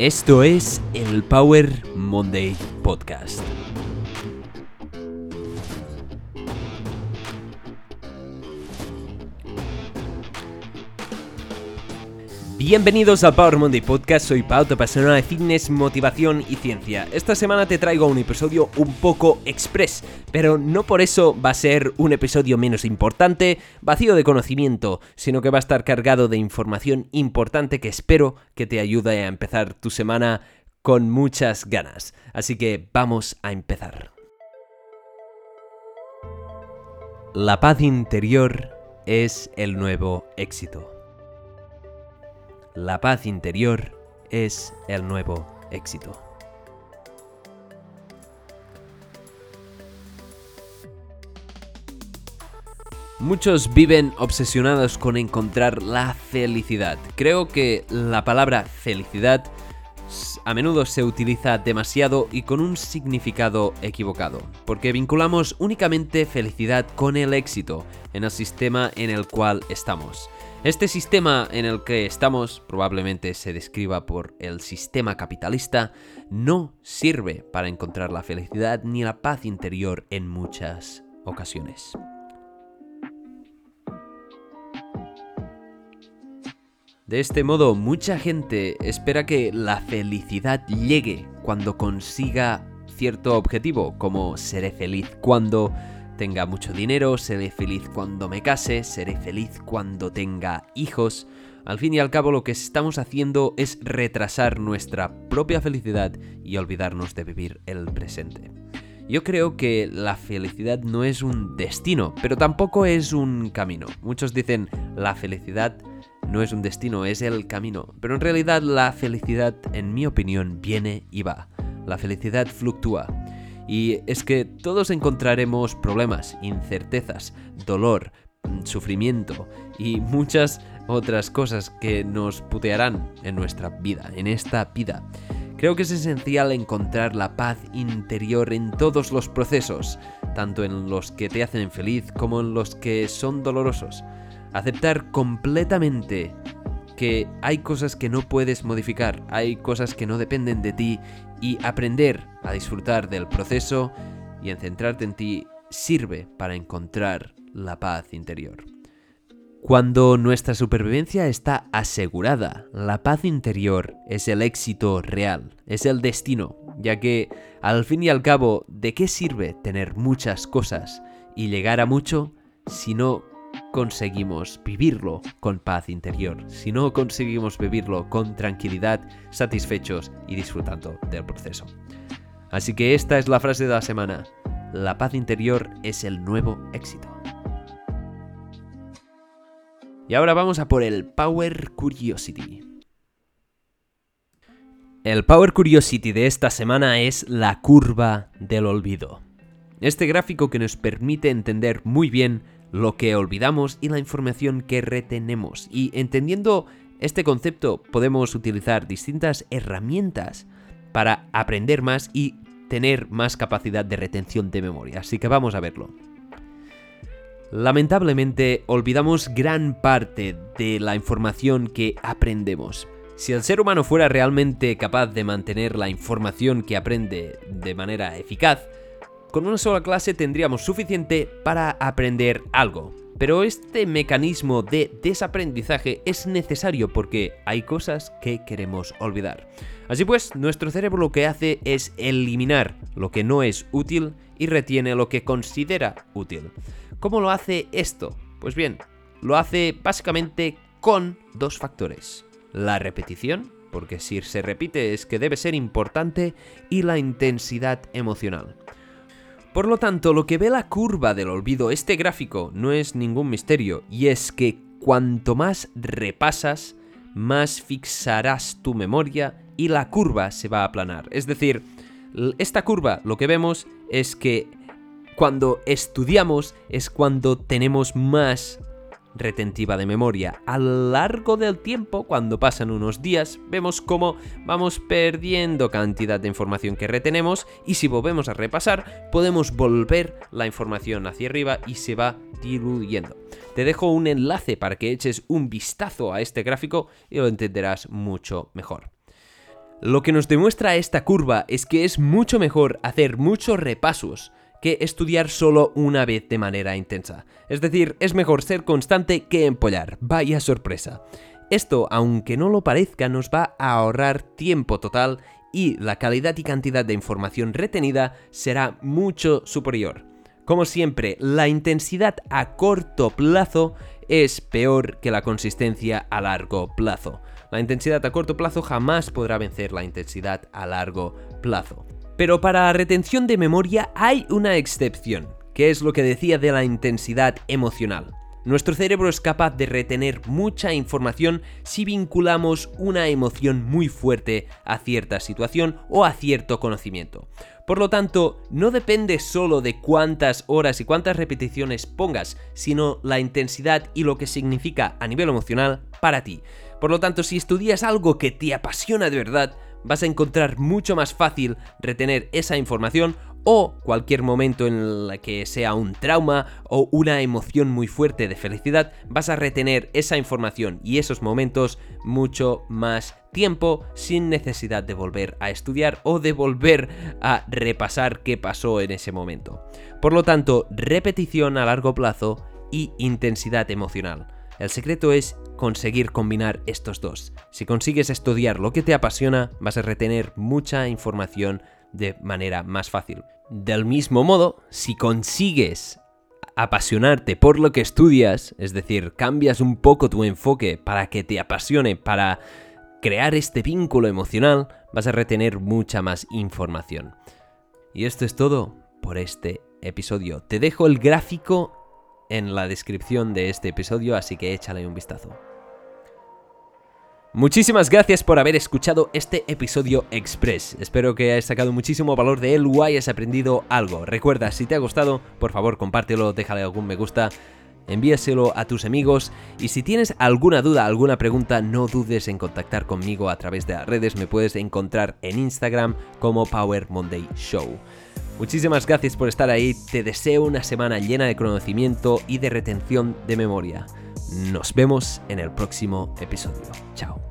Esto es el Power Monday Podcast. Bienvenidos al Power Monday Podcast, soy Pau, tu apasionado de fitness, motivación y ciencia. Esta semana te traigo un episodio un poco express, pero no por eso va a ser un episodio menos importante, vacío de conocimiento, sino que va a estar cargado de información importante que espero que te ayude a empezar tu semana con muchas ganas. Así que vamos a empezar. La paz interior es el nuevo éxito. La paz interior es el nuevo éxito. Muchos viven obsesionados con encontrar la felicidad. Creo que la palabra felicidad a menudo se utiliza demasiado y con un significado equivocado, porque vinculamos únicamente felicidad con el éxito en el sistema en el cual estamos. Este sistema en el que estamos, probablemente se describa por el sistema capitalista, no sirve para encontrar la felicidad ni la paz interior en muchas ocasiones. De este modo, mucha gente espera que la felicidad llegue cuando consiga cierto objetivo, como seré feliz cuando tenga mucho dinero, seré feliz cuando me case, seré feliz cuando tenga hijos. Al fin y al cabo lo que estamos haciendo es retrasar nuestra propia felicidad y olvidarnos de vivir el presente. Yo creo que la felicidad no es un destino, pero tampoco es un camino. Muchos dicen la felicidad no es un destino, es el camino. Pero en realidad la felicidad, en mi opinión, viene y va. La felicidad fluctúa. Y es que todos encontraremos problemas, incertezas, dolor, sufrimiento y muchas otras cosas que nos putearán en nuestra vida, en esta vida. Creo que es esencial encontrar la paz interior en todos los procesos, tanto en los que te hacen feliz como en los que son dolorosos. Aceptar completamente que hay cosas que no puedes modificar, hay cosas que no dependen de ti y aprender a disfrutar del proceso y en centrarte en ti sirve para encontrar la paz interior. Cuando nuestra supervivencia está asegurada, la paz interior es el éxito real, es el destino, ya que al fin y al cabo, ¿de qué sirve tener muchas cosas y llegar a mucho si no conseguimos vivirlo con paz interior, si no conseguimos vivirlo con tranquilidad, satisfechos y disfrutando del proceso. Así que esta es la frase de la semana. La paz interior es el nuevo éxito. Y ahora vamos a por el Power Curiosity. El Power Curiosity de esta semana es la curva del olvido. Este gráfico que nos permite entender muy bien lo que olvidamos y la información que retenemos. Y entendiendo este concepto podemos utilizar distintas herramientas para aprender más y tener más capacidad de retención de memoria. Así que vamos a verlo. Lamentablemente olvidamos gran parte de la información que aprendemos. Si el ser humano fuera realmente capaz de mantener la información que aprende de manera eficaz, con una sola clase tendríamos suficiente para aprender algo. Pero este mecanismo de desaprendizaje es necesario porque hay cosas que queremos olvidar. Así pues, nuestro cerebro lo que hace es eliminar lo que no es útil y retiene lo que considera útil. ¿Cómo lo hace esto? Pues bien, lo hace básicamente con dos factores. La repetición, porque si se repite es que debe ser importante, y la intensidad emocional. Por lo tanto, lo que ve la curva del olvido, este gráfico, no es ningún misterio, y es que cuanto más repasas, más fixarás tu memoria y la curva se va a aplanar. Es decir, esta curva lo que vemos es que cuando estudiamos es cuando tenemos más retentiva de memoria. A lo largo del tiempo, cuando pasan unos días, vemos cómo vamos perdiendo cantidad de información que retenemos y si volvemos a repasar, podemos volver la información hacia arriba y se va diluyendo. Te dejo un enlace para que eches un vistazo a este gráfico y lo entenderás mucho mejor. Lo que nos demuestra esta curva es que es mucho mejor hacer muchos repasos que estudiar solo una vez de manera intensa. Es decir, es mejor ser constante que empollar. Vaya sorpresa. Esto, aunque no lo parezca, nos va a ahorrar tiempo total y la calidad y cantidad de información retenida será mucho superior. Como siempre, la intensidad a corto plazo es peor que la consistencia a largo plazo. La intensidad a corto plazo jamás podrá vencer la intensidad a largo plazo. Pero para retención de memoria hay una excepción, que es lo que decía de la intensidad emocional. Nuestro cerebro es capaz de retener mucha información si vinculamos una emoción muy fuerte a cierta situación o a cierto conocimiento. Por lo tanto, no depende solo de cuántas horas y cuántas repeticiones pongas, sino la intensidad y lo que significa a nivel emocional para ti. Por lo tanto, si estudias algo que te apasiona de verdad, vas a encontrar mucho más fácil retener esa información o cualquier momento en el que sea un trauma o una emoción muy fuerte de felicidad, vas a retener esa información y esos momentos mucho más tiempo sin necesidad de volver a estudiar o de volver a repasar qué pasó en ese momento. Por lo tanto, repetición a largo plazo y intensidad emocional. El secreto es conseguir combinar estos dos. Si consigues estudiar lo que te apasiona, vas a retener mucha información de manera más fácil. Del mismo modo, si consigues apasionarte por lo que estudias, es decir, cambias un poco tu enfoque para que te apasione, para crear este vínculo emocional, vas a retener mucha más información. Y esto es todo por este episodio. Te dejo el gráfico en la descripción de este episodio, así que échale un vistazo. Muchísimas gracias por haber escuchado este episodio express. Espero que hayas sacado muchísimo valor de él o hayas aprendido algo. Recuerda, si te ha gustado, por favor compártelo, déjale algún me gusta, envíaselo a tus amigos y si tienes alguna duda, alguna pregunta, no dudes en contactar conmigo a través de las redes. Me puedes encontrar en Instagram como Power Monday Show. Muchísimas gracias por estar ahí, te deseo una semana llena de conocimiento y de retención de memoria. Nos vemos en el próximo episodio. Chao.